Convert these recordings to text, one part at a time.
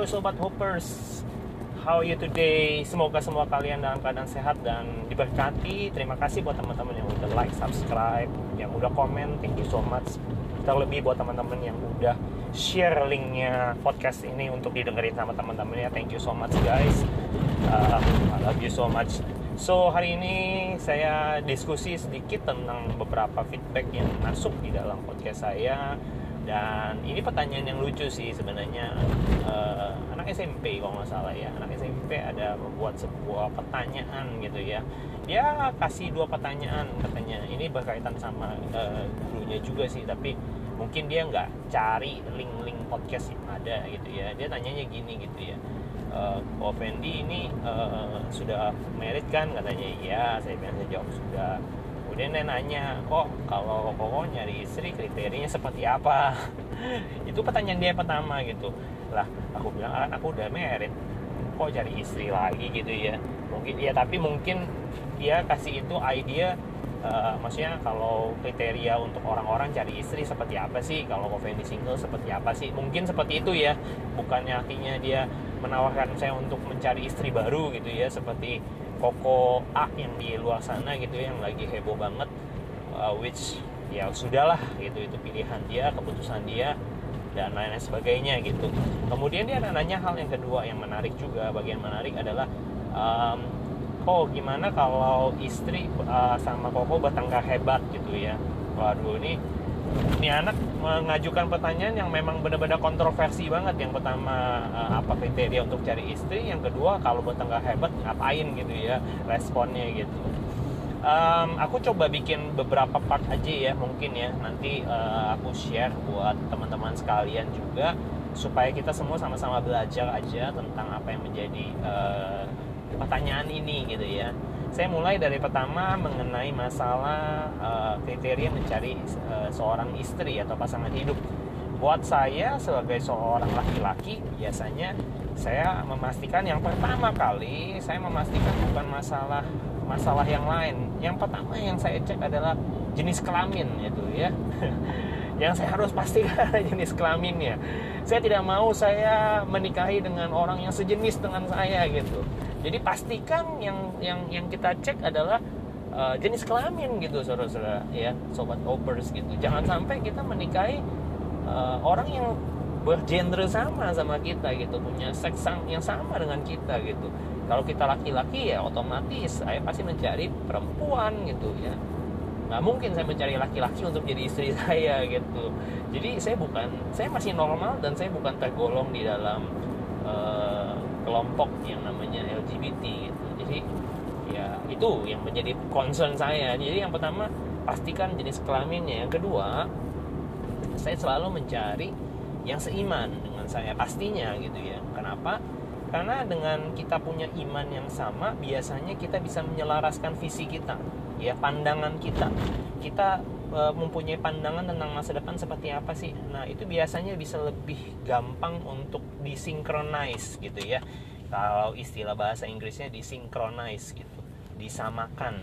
Yo Sobat Hoppers. How are you today? Semoga semua kalian dalam keadaan sehat dan diberkati. Terima kasih buat teman-teman yang udah like, subscribe Yang udah komen, thank you so much. Terlebih buat teman-teman yang udah share linknya podcast ini Untuk didengerin sama teman-temannya Thank you so much guys. Uh, I love you so much. So hari ini saya diskusi sedikit tentang beberapa feedback yang masuk di dalam podcast saya dan ini pertanyaan yang lucu sih sebenarnya. Uh, anak SMP kalau nggak salah ya. Anak SMP ada membuat sebuah pertanyaan gitu ya. Dia kasih dua pertanyaan katanya. Ini berkaitan sama uh, gurunya juga sih tapi mungkin dia nggak cari link-link podcast yang ada gitu ya. Dia tanyanya gini gitu ya. Uh, oh Fendi ini uh, sudah merit kan? Katanya iya saya bilang jawab sudah dia nanya kok kalau koko nyari istri kriterianya seperti apa? Itu pertanyaan dia pertama gitu. Lah aku bilang kan aku udah merit kok cari istri lagi? Gitu ya. Mungkin ya tapi mungkin dia kasih itu idea uh, maksudnya kalau kriteria untuk orang-orang cari istri seperti apa sih? Kalau Fendi single seperti apa sih? Mungkin seperti itu ya. Bukannya artinya dia menawarkan saya untuk mencari istri baru gitu ya seperti Koko A yang di luar sana gitu ya, yang lagi heboh banget uh, which ya sudahlah gitu itu pilihan dia keputusan dia dan lain-lain sebagainya gitu. Kemudian dia nanya hal yang kedua yang menarik juga bagian menarik adalah um, kok gimana kalau istri uh, sama koko bertengkar hebat gitu ya? Waduh ini ini anak mengajukan pertanyaan yang memang benar-benar kontroversi banget. Yang pertama eh, apa kriteria untuk cari istri? Yang kedua kalau bertengkar hebat ngapain gitu ya responnya gitu. Um, aku coba bikin beberapa part aja ya mungkin ya. Nanti uh, aku share buat teman-teman sekalian juga supaya kita semua sama-sama belajar aja tentang apa yang menjadi uh, pertanyaan ini gitu ya saya mulai dari pertama mengenai masalah uh, kriteria mencari uh, seorang istri atau pasangan hidup. Buat saya sebagai seorang laki-laki biasanya saya memastikan yang pertama kali saya memastikan bukan masalah masalah yang lain. Yang pertama yang saya cek adalah jenis kelamin itu ya. yang saya harus pastikan jenis kelaminnya. Saya tidak mau saya menikahi dengan orang yang sejenis dengan saya gitu jadi pastikan yang yang yang kita cek adalah uh, jenis kelamin gitu saudara-saudara ya sobat opers gitu. Jangan sampai kita menikahi uh, orang yang bergenre sama sama kita gitu punya seks yang sama dengan kita gitu. Kalau kita laki-laki ya otomatis saya pasti mencari perempuan gitu ya. Nggak mungkin saya mencari laki-laki untuk jadi istri saya gitu. Jadi saya bukan saya masih normal dan saya bukan tergolong di dalam uh, kelompok yang namanya LGBT gitu. Jadi ya itu yang menjadi concern saya. Jadi yang pertama pastikan jenis kelaminnya. Yang kedua saya selalu mencari yang seiman dengan saya pastinya gitu ya. Kenapa? Karena dengan kita punya iman yang sama biasanya kita bisa menyelaraskan visi kita ya pandangan kita. Kita mempunyai pandangan tentang masa depan seperti apa sih? Nah itu biasanya bisa lebih gampang untuk disinkronize gitu ya. Kalau istilah bahasa Inggrisnya disinkronize gitu disamakan.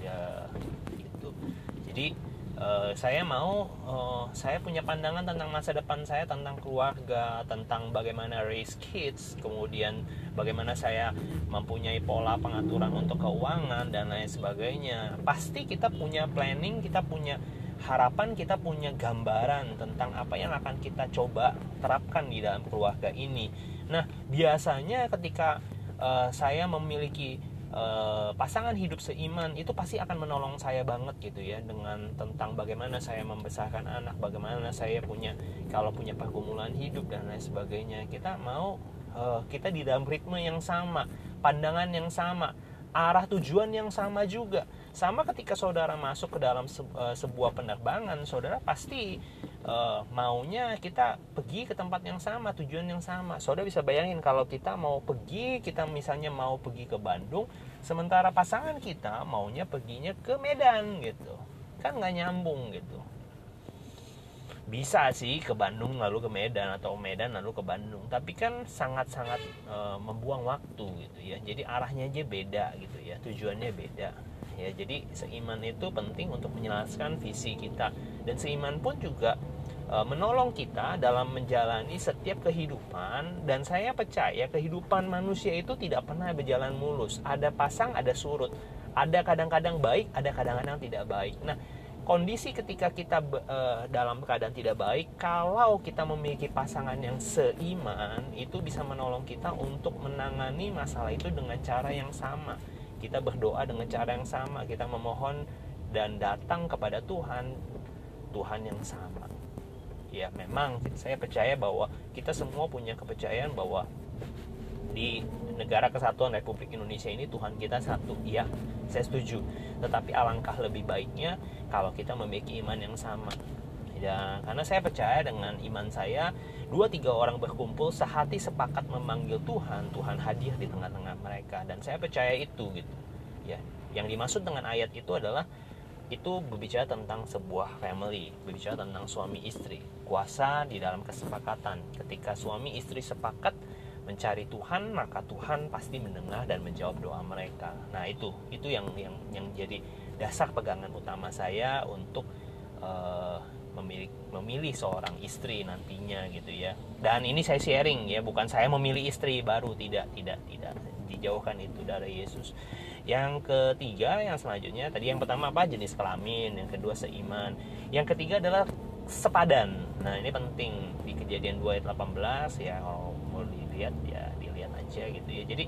Ya gitu. Jadi uh, saya mau uh, saya punya pandangan tentang masa depan saya tentang keluarga tentang bagaimana raise kids kemudian bagaimana saya mempunyai pola pengaturan untuk keuangan dan lain sebagainya. Pasti kita punya planning kita punya harapan kita punya gambaran tentang apa yang akan kita coba terapkan di dalam keluarga ini. Nah biasanya ketika uh, saya memiliki uh, pasangan hidup seiman itu pasti akan menolong saya banget gitu ya dengan tentang bagaimana saya membesarkan anak, bagaimana saya punya kalau punya pergumulan hidup dan lain sebagainya. Kita mau uh, kita di dalam ritme yang sama, pandangan yang sama, arah tujuan yang sama juga. Sama ketika saudara masuk ke dalam se uh, sebuah penerbangan, saudara pasti uh, maunya kita pergi ke tempat yang sama, tujuan yang sama. Saudara bisa bayangin kalau kita mau pergi, kita misalnya mau pergi ke Bandung, sementara pasangan kita maunya perginya ke Medan gitu. Kan nggak nyambung gitu. Bisa sih ke Bandung lalu ke Medan atau Medan lalu ke Bandung, tapi kan sangat-sangat e, membuang waktu gitu ya. Jadi arahnya aja beda gitu ya, tujuannya beda. Ya, jadi seiman itu penting untuk menjelaskan visi kita. Dan seiman pun juga e, menolong kita dalam menjalani setiap kehidupan. Dan saya percaya kehidupan manusia itu tidak pernah berjalan mulus. Ada pasang ada surut. Ada kadang-kadang baik ada kadang-kadang tidak baik. Nah kondisi ketika kita uh, dalam keadaan tidak baik kalau kita memiliki pasangan yang seiman itu bisa menolong kita untuk menangani masalah itu dengan cara yang sama. Kita berdoa dengan cara yang sama kita memohon dan datang kepada Tuhan Tuhan yang sama. Ya memang saya percaya bahwa kita semua punya kepercayaan bahwa di negara kesatuan Republik Indonesia ini Tuhan kita satu. Ya saya setuju. Tetapi alangkah lebih baiknya kalau kita memiliki iman yang sama. Ya karena saya percaya dengan iman saya dua tiga orang berkumpul sehati sepakat memanggil Tuhan Tuhan hadir di tengah-tengah mereka. Dan saya percaya itu gitu. Ya yang dimaksud dengan ayat itu adalah itu berbicara tentang sebuah family, berbicara tentang suami istri, kuasa di dalam kesepakatan. Ketika suami istri sepakat mencari Tuhan maka Tuhan pasti mendengar dan menjawab doa mereka. Nah itu itu yang yang yang jadi dasar pegangan utama saya untuk uh, memilih memilih seorang istri nantinya gitu ya. Dan ini saya sharing ya bukan saya memilih istri baru tidak tidak tidak dijauhkan itu dari Yesus. Yang ketiga yang selanjutnya tadi yang pertama apa? Jenis kelamin yang kedua seiman. Yang ketiga adalah sepadan. Nah ini penting di kejadian 2 ayat 18 ya kalau dilihat ya dilihat aja gitu ya. Jadi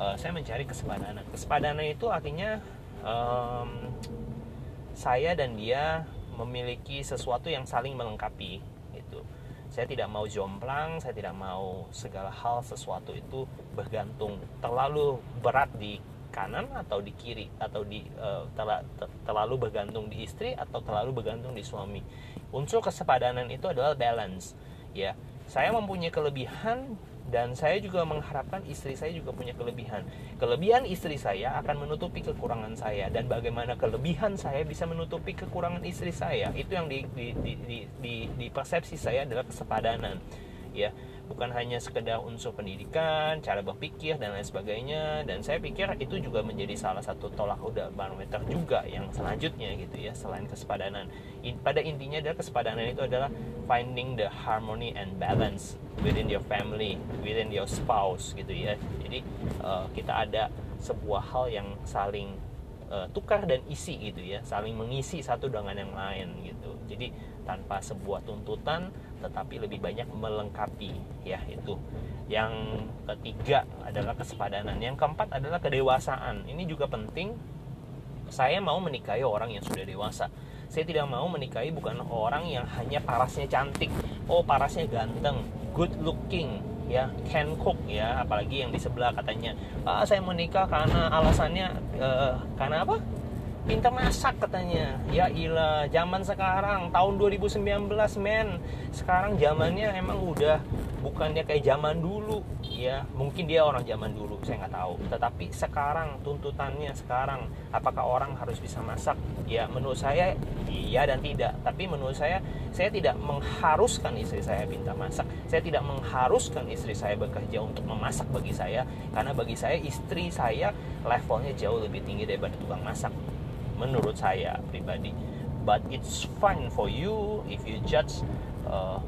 uh, saya mencari kesepadanan kesepadanan itu artinya um, saya dan dia memiliki sesuatu yang saling melengkapi itu saya tidak mau jomplang saya tidak mau segala hal sesuatu itu bergantung terlalu berat di kanan atau di kiri atau di uh, terlalu bergantung di istri atau terlalu bergantung di suami. Unsur kesepadanan itu adalah balance ya. Saya mempunyai kelebihan dan saya juga mengharapkan istri saya juga punya kelebihan. Kelebihan istri saya akan menutupi kekurangan saya dan bagaimana kelebihan saya bisa menutupi kekurangan istri saya. Itu yang di di di di, di, di persepsi saya adalah kesepadanan. Ya, bukan hanya sekedar unsur pendidikan, cara berpikir dan lain sebagainya. Dan saya pikir itu juga menjadi salah satu tolak ukur barometer juga yang selanjutnya gitu ya selain kesepadanan. In, pada intinya adalah kesepadanan itu adalah finding the harmony and balance within your family, within your spouse gitu ya. Jadi uh, kita ada sebuah hal yang saling uh, tukar dan isi gitu ya, saling mengisi satu dengan yang lain gitu. Jadi tanpa sebuah tuntutan tetapi lebih banyak melengkapi ya itu. Yang ketiga adalah kesepadanan. Yang keempat adalah kedewasaan. Ini juga penting. Saya mau menikahi orang yang sudah dewasa. Saya tidak mau menikahi bukan orang yang hanya parasnya cantik. Oh parasnya ganteng good looking ya can cook ya apalagi yang di sebelah katanya. Ah saya menikah karena alasannya uh, karena apa pintar masak katanya. Ya ilah zaman sekarang tahun 2019 men. Sekarang zamannya emang udah bukannya kayak zaman dulu ya. Mungkin dia orang zaman dulu saya nggak tahu. Tetapi sekarang tuntutannya sekarang apakah orang harus bisa masak? Ya menurut saya iya dan tidak. Tapi menurut saya saya tidak mengharuskan istri saya pintar masak. Saya tidak mengharuskan istri saya bekerja untuk memasak bagi saya. Karena bagi saya istri saya levelnya jauh lebih tinggi daripada tukang masak menurut saya pribadi. But it's fine for you if you judge uh,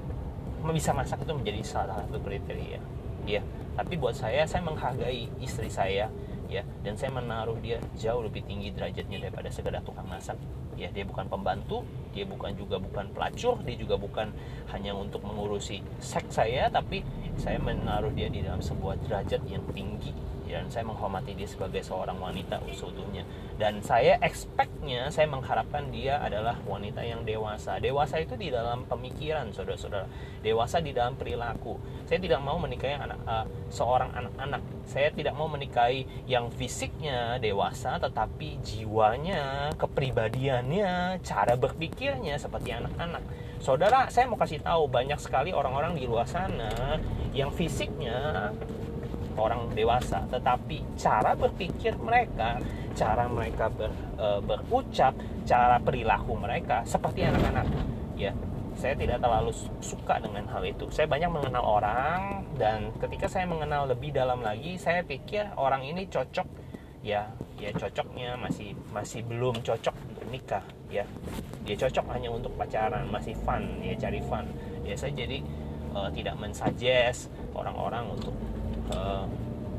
bisa masak itu menjadi salah satu kriteria. Ya tapi buat saya saya menghargai istri saya ya. Dan saya menaruh dia jauh lebih tinggi derajatnya daripada sekedar tukang masak. Ya dia bukan pembantu dia bukan juga bukan pelacur dia juga bukan hanya untuk mengurusi seks saya tapi saya menaruh dia di dalam sebuah derajat yang tinggi dan saya menghormati dia sebagai seorang wanita seutuhnya dan saya expectnya saya mengharapkan dia adalah wanita yang dewasa. Dewasa itu di dalam pemikiran saudara-saudara. Dewasa di dalam perilaku. Saya tidak mau menikahi anak uh, seorang anak-anak. Saya tidak mau menikahi yang fisiknya dewasa tetapi jiwanya kepribadiannya cara berpikirnya seperti anak-anak. Saudara saya mau kasih tahu banyak sekali orang-orang di luar sana yang fisiknya orang dewasa, tetapi cara berpikir mereka, cara mereka ber, e, berucap, cara perilaku mereka seperti anak-anak. Ya, saya tidak terlalu suka dengan hal itu. Saya banyak mengenal orang dan ketika saya mengenal lebih dalam lagi, saya pikir orang ini cocok ya, ya cocoknya masih masih belum cocok untuk nikah ya dia cocok hanya untuk pacaran masih fun ya cari fun ya saya jadi uh, tidak mensuggest orang-orang untuk uh,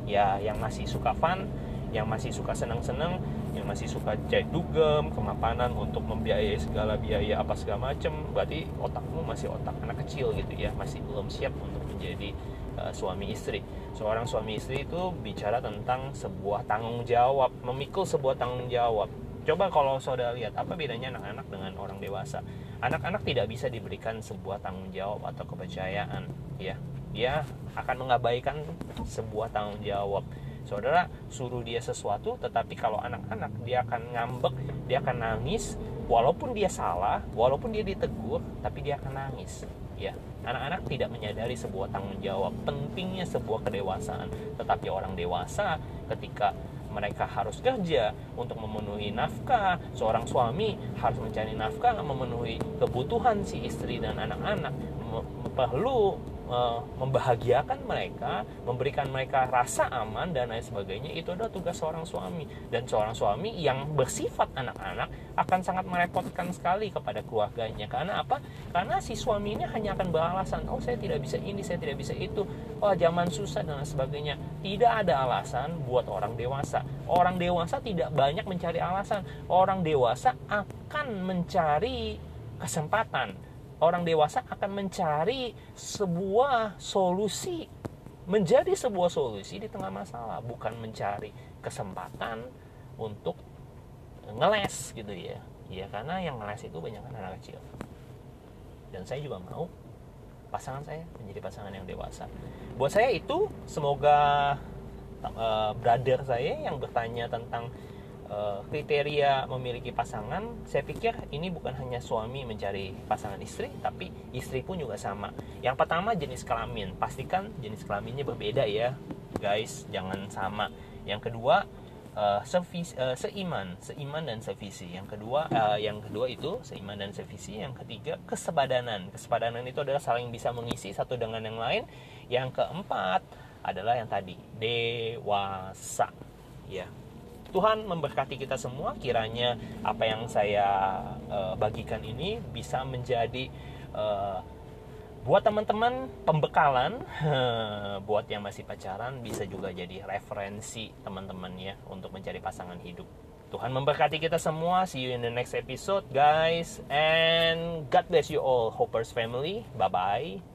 ya yang masih suka fun yang masih suka senang-senang yang masih suka jahit dugem kemapanan untuk membiayai segala biaya apa segala macem berarti otakmu masih otak anak kecil gitu ya masih belum siap untuk menjadi uh, suami istri. Seorang suami istri itu bicara tentang sebuah tanggung jawab memikul sebuah tanggung jawab. Coba kalau saudara lihat apa bedanya anak-anak dengan orang dewasa? Anak-anak tidak bisa diberikan sebuah tanggung jawab atau kepercayaan ya dia akan mengabaikan sebuah tanggung jawab. Saudara suruh dia sesuatu tetapi kalau anak-anak dia akan ngambek dia akan nangis walaupun dia salah walaupun dia ditegur tapi dia akan nangis. Ya anak-anak tidak menyadari sebuah tanggung jawab pentingnya sebuah kedewasaan. Tetapi orang dewasa ketika mereka harus kerja untuk memenuhi nafkah seorang suami harus mencari nafkah memenuhi kebutuhan si istri dan anak-anak. Perlu membahagiakan mereka, memberikan mereka rasa aman dan lain sebagainya itu adalah tugas seorang suami dan seorang suami yang bersifat anak-anak akan sangat merepotkan sekali kepada keluarganya karena apa? Karena si suami ini hanya akan beralasan oh saya tidak bisa ini, saya tidak bisa itu, oh zaman susah dan lain sebagainya. Tidak ada alasan buat orang dewasa. Orang dewasa tidak banyak mencari alasan. Orang dewasa akan mencari kesempatan orang dewasa akan mencari sebuah solusi menjadi sebuah solusi di tengah masalah bukan mencari kesempatan untuk ngeles gitu ya. Ya karena yang ngeles itu banyak anak kecil. Dan saya juga mau pasangan saya menjadi pasangan yang dewasa. Buat saya itu semoga uh, brother saya yang bertanya tentang uh, kriteria memiliki pasangan, saya pikir ini bukan hanya suami mencari pasangan istri, tapi istri pun juga sama. Yang pertama jenis kelamin, pastikan jenis kelaminnya berbeda ya, guys, jangan sama. Yang kedua uh, sevis, uh, seiman, seiman dan sevisi. Yang kedua, uh, yang kedua itu seiman dan sevisi. Yang ketiga kesepadanan. Kesepadanan itu adalah saling bisa mengisi satu dengan yang lain. Yang keempat adalah yang tadi dewasa. Ya, Tuhan memberkati kita semua kiranya apa yang saya uh, bagikan ini bisa menjadi uh, buat teman-teman pembekalan buat yang masih pacaran bisa juga jadi referensi teman-teman ya untuk mencari pasangan hidup. Tuhan memberkati kita semua. See you in the next episode guys and God bless you all Hoppers family. Bye bye.